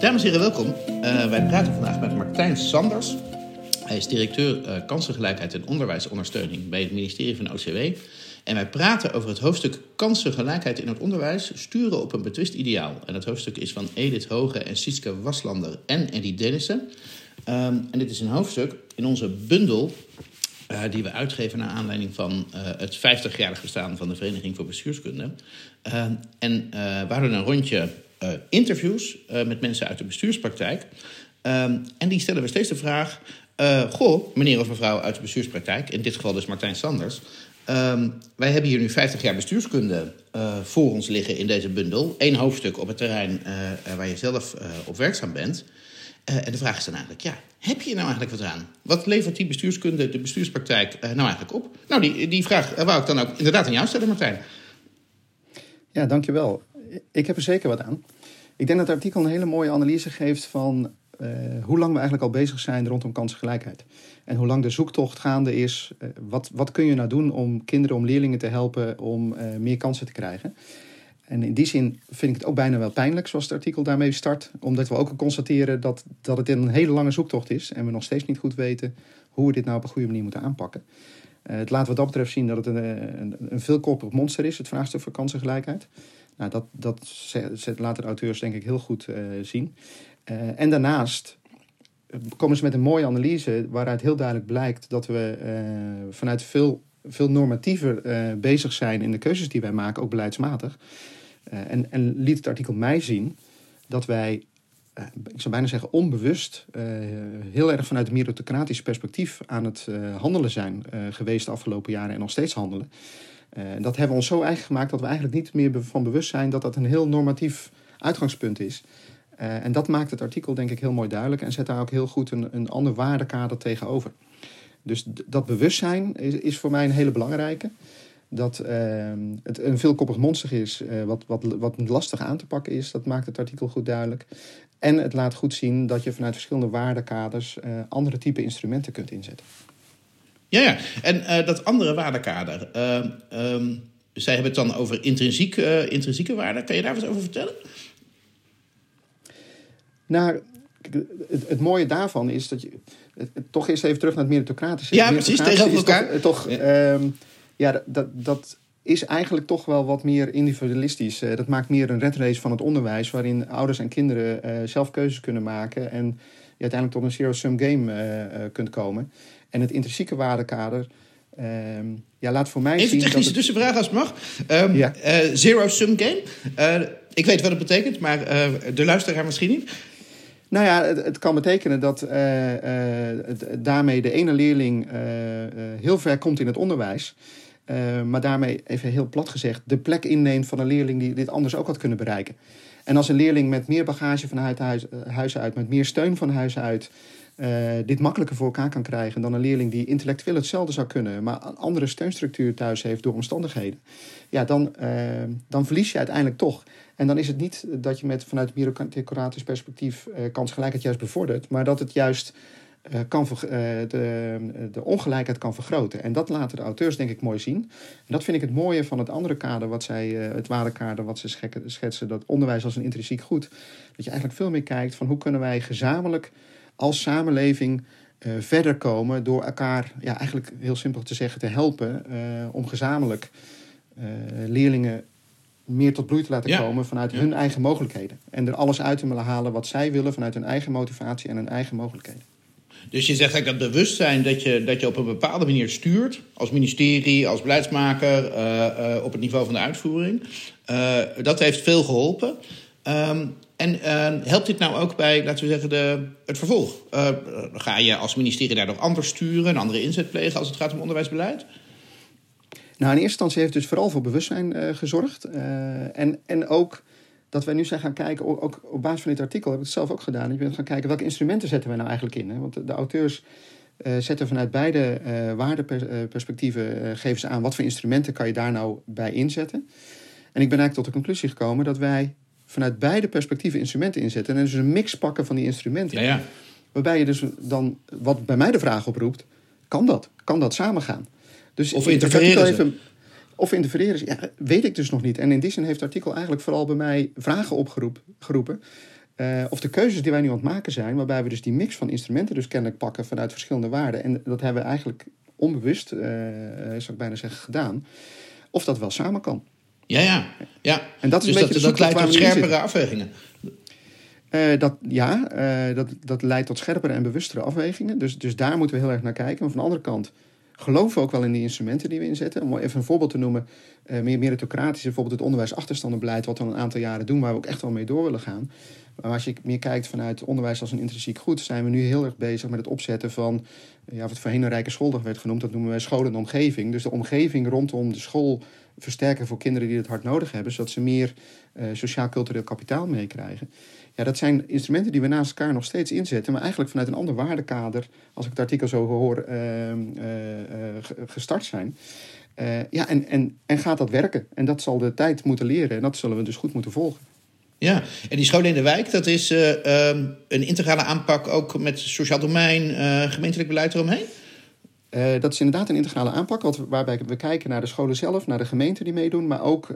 Dames en heren, welkom. Uh, wij praten vandaag met Martijn Sanders. Hij is directeur uh, kansengelijkheid en onderwijsondersteuning bij het ministerie van OCW. En wij praten over het hoofdstuk Kansengelijkheid in het onderwijs, sturen op een betwist ideaal. En dat hoofdstuk is van Edith Hoge en Sietske Waslander en Eddie Dennissen. Um, en dit is een hoofdstuk in onze bundel uh, die we uitgeven naar aanleiding van het 50-jarig bestaan van de Vereniging voor Bestuurskunde. Uh, en we een rondje interviews met mensen uit de bestuurspraktijk. en die stellen we steeds de vraag: Goh, meneer of mevrouw uit de bestuurspraktijk, in dit geval dus Martijn Sanders. wij hebben hier nu 50 jaar bestuurskunde voor ons liggen in deze bundel. Eén hoofdstuk op het terrein waar je zelf op werkzaam bent. Uh, en de vraag is dan eigenlijk, ja, heb je nou eigenlijk wat aan? Wat levert die bestuurskunde, de bestuurspraktijk, uh, nou eigenlijk op? Nou, die, die vraag uh, wou ik dan ook inderdaad aan jou stellen, Martijn. Ja, dankjewel. Ik heb er zeker wat aan. Ik denk dat het artikel een hele mooie analyse geeft van hoe lang we eigenlijk al bezig zijn rondom kansengelijkheid. En hoe lang de zoektocht gaande is. wat, wat kun je nou doen om kinderen, om leerlingen te helpen om meer kansen te krijgen? En in die zin vind ik het ook bijna wel pijnlijk, zoals het artikel daarmee start. Omdat we ook constateren dat, dat het een hele lange zoektocht is. En we nog steeds niet goed weten hoe we dit nou op een goede manier moeten aanpakken. Het laat wat dat betreft zien dat het een, een, een veelkoppig monster is, het vraagstuk van kansengelijkheid. Nou, dat, dat zet, laten de auteurs denk ik heel goed uh, zien. Uh, en daarnaast komen ze met een mooie analyse waaruit heel duidelijk blijkt dat we vanuit veel, veel normatiever bezig zijn in de keuzes die wij maken, ook beleidsmatig. En, en, liet het artikel mij zien dat wij, ik zou bijna zeggen onbewust, heel erg vanuit een meritocratisch perspectief aan het handelen zijn geweest de afgelopen jaren en nog steeds handelen. Dat hebben we ons zo eigen gemaakt dat we eigenlijk niet meer van bewust zijn dat dat een heel normatief uitgangspunt is. en dat maakt het artikel denk ik heel mooi duidelijk en zet daar ook heel goed een, een ander waardekader tegenover. Dus dat bewustzijn is, is voor mij een hele belangrijke dat uh, het een veelkoppig monster is, uh, wat, wat, wat lastig aan te pakken is. Dat maakt het artikel goed duidelijk. En het laat goed zien dat je vanuit verschillende waardekaders andere type instrumenten kunt inzetten. Ja, ja. en uh, dat andere waardekader. Um, zij hebben het dan over intrinsiek, intrinsieke waarden. Kan je daar wat over vertellen? Nou, het, het, mooie daarvan is dat je. Het, het, toch eerst even terug naar het meritocratische. Ja, precies, tegenover elkaar. Toch, toch ja. um, ja, dat, dat is eigenlijk toch wel wat meer individualistisch. Uh, dat maakt meer een redrace van het onderwijs, waarin ouders en kinderen uh, zelf keuzes kunnen maken en je uiteindelijk tot een zero-sum game uh, kunt komen. En het intrinsieke waardekader ehm, ja, laat voor mij Even zien. Even technische het... tussenvraag als het mag. Um, ja. zero-sum game. ik weet wat het betekent, maar de luisteraar misschien niet. Nou ja, het, het, kan betekenen dat uh, uh, het, daarmee de ene leerling uh, heel ver komt in het onderwijs. Uh, maar daarmee, even heel plat gezegd, de plek inneemt van een leerling die dit anders ook had kunnen bereiken. En als een leerling met meer bagage van huis, huis uit, met meer steun van huis uit, uh, dit makkelijker voor elkaar kan krijgen dan een leerling die intellectueel hetzelfde zou kunnen, maar een andere steunstructuur thuis heeft door omstandigheden, ja, dan, uh, dan verlies je uiteindelijk toch. En dan is het niet dat je met vanuit bureaucratisch perspectief kansgelijkheid juist bevordert, maar dat het juist kan uh, de, de ongelijkheid kan vergroten. En dat laten de auteurs denk ik mooi zien. En dat vind ik het mooie van het andere kader, wat zij, uh, het waardekader wat ze schetsen, dat onderwijs als een intrinsiek goed. Dat je eigenlijk veel meer kijkt van hoe kunnen wij gezamenlijk als samenleving verder komen door elkaar, ja, eigenlijk heel simpel te zeggen, te helpen om gezamenlijk leerlingen meer tot bloei te laten ja. komen vanuit ja. hun eigen mogelijkheden. En er alles uit te halen wat zij willen vanuit hun eigen motivatie en hun eigen mogelijkheden. Dus je zegt eigenlijk dat bewustzijn dat je, dat je op een bepaalde manier stuurt, als ministerie, als beleidsmaker, uh, uh, op het niveau van de uitvoering, uh, dat heeft veel geholpen. Um, en helpt dit nou ook bij, laten we zeggen, de, het vervolg? ga je als ministerie daar nog anders sturen, een andere inzet plegen als het gaat om onderwijsbeleid? Nou, in eerste instantie heeft het dus vooral voor bewustzijn gezorgd. en, en ook dat wij nu zijn gaan kijken, ook op basis van dit artikel heb ik het zelf ook gedaan. Ik ben gaan kijken welke instrumenten zetten wij nou eigenlijk in. Hè? Want de auteurs uh, zetten vanuit beide uh, waardeperspectieven uh, geven ze aan wat voor instrumenten kan je daar nou bij inzetten. En ik ben eigenlijk tot de conclusie gekomen dat wij vanuit beide perspectieven instrumenten inzetten. En dus een mix pakken van die instrumenten. Ja, ja. Waarbij je dus dan, wat bij mij de vraag oproept, kan dat? Kan dat samengaan? Dus of interfereren even, of interfereren? Ja, weet ik dus nog niet. En in die zin heeft het artikel eigenlijk vooral bij mij vragen opgeroepen. Uh, of de keuzes die wij nu aan het maken zijn, waarbij we dus die mix van instrumenten dus kennelijk pakken vanuit verschillende waarden. En dat hebben we eigenlijk onbewust, uh, zou ik bijna zeggen, gedaan. Of dat wel samen kan. Ja, ja. ja. En dat is dus een beetje dat, leidt tot scherpere afwegingen. Uh, dat, ja, dat, dat leidt tot scherpere en bewustere afwegingen. Dus, dus daar moeten we heel erg naar kijken. Maar van de andere kant geloven ook wel in die instrumenten die we inzetten. Om even een voorbeeld te noemen, uh, meer meritocratisch, bijvoorbeeld het onderwijsachterstandenbeleid, wat al een aantal jaren doen, waar we ook echt wel mee door willen gaan. Maar als je meer kijkt vanuit onderwijs als een intrinsiek goed, zijn we nu heel erg bezig met het opzetten van, ja, wat voorheen een rijke schooldag werd genoemd, dat noemen wij school en omgeving. Dus de omgeving rondom de school versterken voor kinderen die het hard nodig hebben, zodat ze meer uh, sociaal-cultureel kapitaal meekrijgen. Ja, dat zijn instrumenten die we naast elkaar nog steeds inzetten, maar eigenlijk vanuit een ander waardekader, als ik het artikel zo hoor, uh, uh, gestart zijn. ja, en, en, en gaat dat werken? En dat zal de tijd moeten leren en dat zullen we dus goed moeten volgen. Ja, en die scholen in de wijk, dat is um, een integrale aanpak ook met sociaal domein, gemeentelijk beleid eromheen? Uh, dat is inderdaad een integrale aanpak, waarbij we kijken naar de scholen zelf, naar de gemeenten die meedoen, maar ook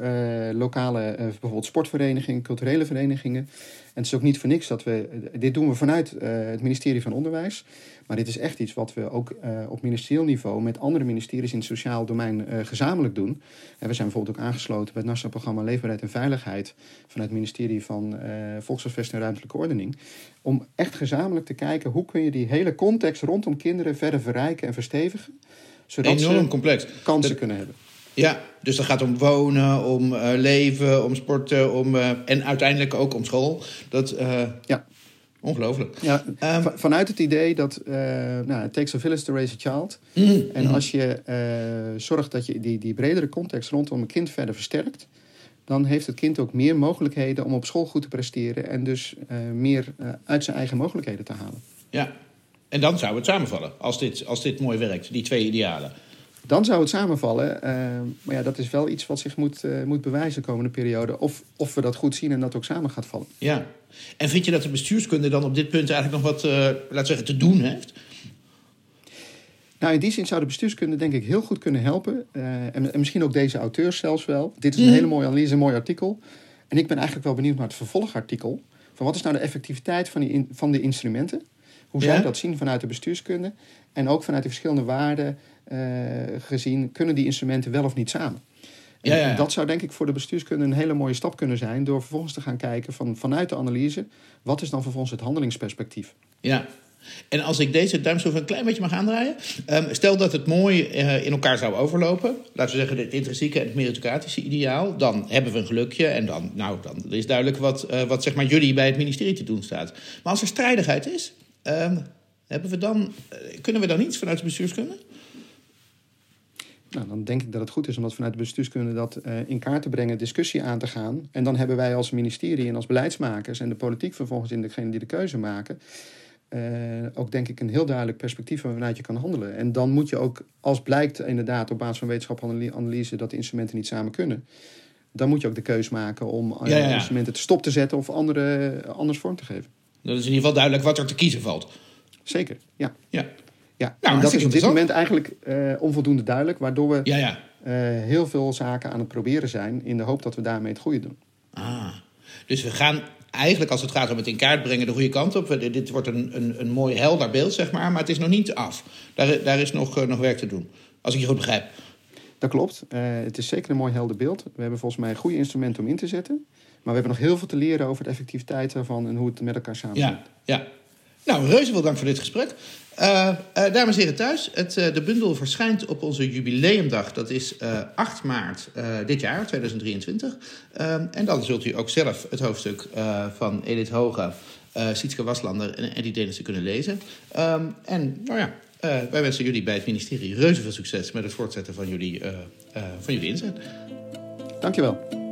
lokale, bijvoorbeeld sportverenigingen, culturele verenigingen. En het is ook niet voor niks dat we. Dit doen we vanuit het ministerie van Onderwijs. Maar dit is echt iets wat we ook uh, op ministerieel niveau met andere ministeries in het sociaal domein gezamenlijk doen. En we zijn bijvoorbeeld ook aangesloten bij het Nationaal Programma Leefbaarheid en Veiligheid vanuit het ministerie van Volkshuisvesting en Ruimtelijke Ordening. Om echt gezamenlijk te kijken hoe kun je die hele context rondom kinderen verder verrijken en verstevigen. Zodat Enorm ze complex. kansen dat... kunnen hebben. Ja, dus dat gaat om wonen, om uh, leven, om sporten om, uh, en uiteindelijk ook om school. Dat, uh, ja. Ongelooflijk. Ja, um, vanuit het idee dat nou, it takes a village to raise a child. Mm, en als je zorgt dat je die, die bredere context rondom een kind verder versterkt, dan heeft het kind ook meer mogelijkheden om op school goed te presteren en dus meer uit zijn eigen mogelijkheden te halen. Ja, en dan zou het samenvallen als dit, als dit mooi werkt, die twee idealen. Dan zou het samenvallen. maar ja, dat is wel iets wat zich moet, moet bewijzen de komende periode. Of, of we dat goed zien en dat ook samen gaat vallen. Ja, en vind je dat de bestuurskunde dan op dit punt eigenlijk nog wat, uh, laat zeggen, te doen heeft? Nou, in die zin zou de bestuurskunde denk ik heel goed kunnen helpen. En, en, misschien ook deze auteurs zelfs wel. Dit is een mm. hele mooie analyse, een mooi artikel. En ik ben eigenlijk wel benieuwd naar het vervolgartikel. Van wat is nou de effectiviteit van, die in, van de instrumenten? Hoe zou je ja? dat zien vanuit de bestuurskunde? En ook vanuit de verschillende waarden gezien, kunnen die instrumenten wel of niet samen? Ja, ja, Dat zou denk ik voor de bestuurskunde een hele mooie stap kunnen zijn. Door vervolgens te gaan kijken van, vanuit de analyse. Wat is dan vervolgens het handelingsperspectief? Ja. En als ik deze duimschroef een klein beetje mag aandraaien. Um, stel dat het mooi uh, in elkaar zou overlopen. Laten we zeggen het intrinsieke en het meritocratische ideaal. Dan hebben we een gelukje. En dan, nou, dan is duidelijk wat, uh, wat zeg maar, jullie bij het ministerie te doen staat. Maar als er strijdigheid is. Um, hebben we dan, uh, kunnen we dan iets vanuit de bestuurskunde? Nou, dan denk ik dat het goed is om dat vanuit de bestuurskunde dat uh, in kaart te brengen, discussie aan te gaan. En dan hebben wij als ministerie en als beleidsmakers en de politiek vervolgens in degene die de keuze maken, uh, ook denk ik een heel duidelijk perspectief waaruit je kan handelen. En dan moet je ook, als blijkt inderdaad op basis van wetenschappelijke analyse dat de instrumenten niet samen kunnen, dan moet je ook de keuze maken om ja, ja. instrumenten te stop te zetten of andere, anders vorm te geven. Dat is in ieder geval duidelijk wat er te kiezen valt. Zeker, ja. ja. Ja, nou, en dat is op dit moment eigenlijk uh, onvoldoende duidelijk, waardoor we ja, ja. Uh, heel veel zaken aan het proberen zijn in de hoop dat we daarmee het goede doen. Ah, dus we gaan eigenlijk als het gaat om het in kaart brengen de goede kant op. Dit wordt een, een, een mooi helder beeld, zeg maar, maar het is nog niet af. Daar, daar is nog, uh, nog werk te doen, als ik je goed begrijp. Dat klopt. het is zeker een mooi helder beeld. We hebben volgens mij een goede instrumenten om in te zetten. Maar we hebben nog heel veel te leren over de effectiviteit daarvan en hoe het met elkaar samenhangt. Ja, ja. Nou, reuze veel dank voor dit gesprek. Uh, uh, dames en heren thuis, het, uh, de bundel verschijnt op onze jubileumdag. Dat is 8 maart dit jaar, 2023. en dan zult u ook zelf het hoofdstuk van Edith Hoge, Sietske Waslander en Eddie Denissen kunnen lezen. En nou ja, wij wensen jullie bij het ministerie reuze veel succes met het voortzetten van jullie, van jullie inzet. Dankjewel.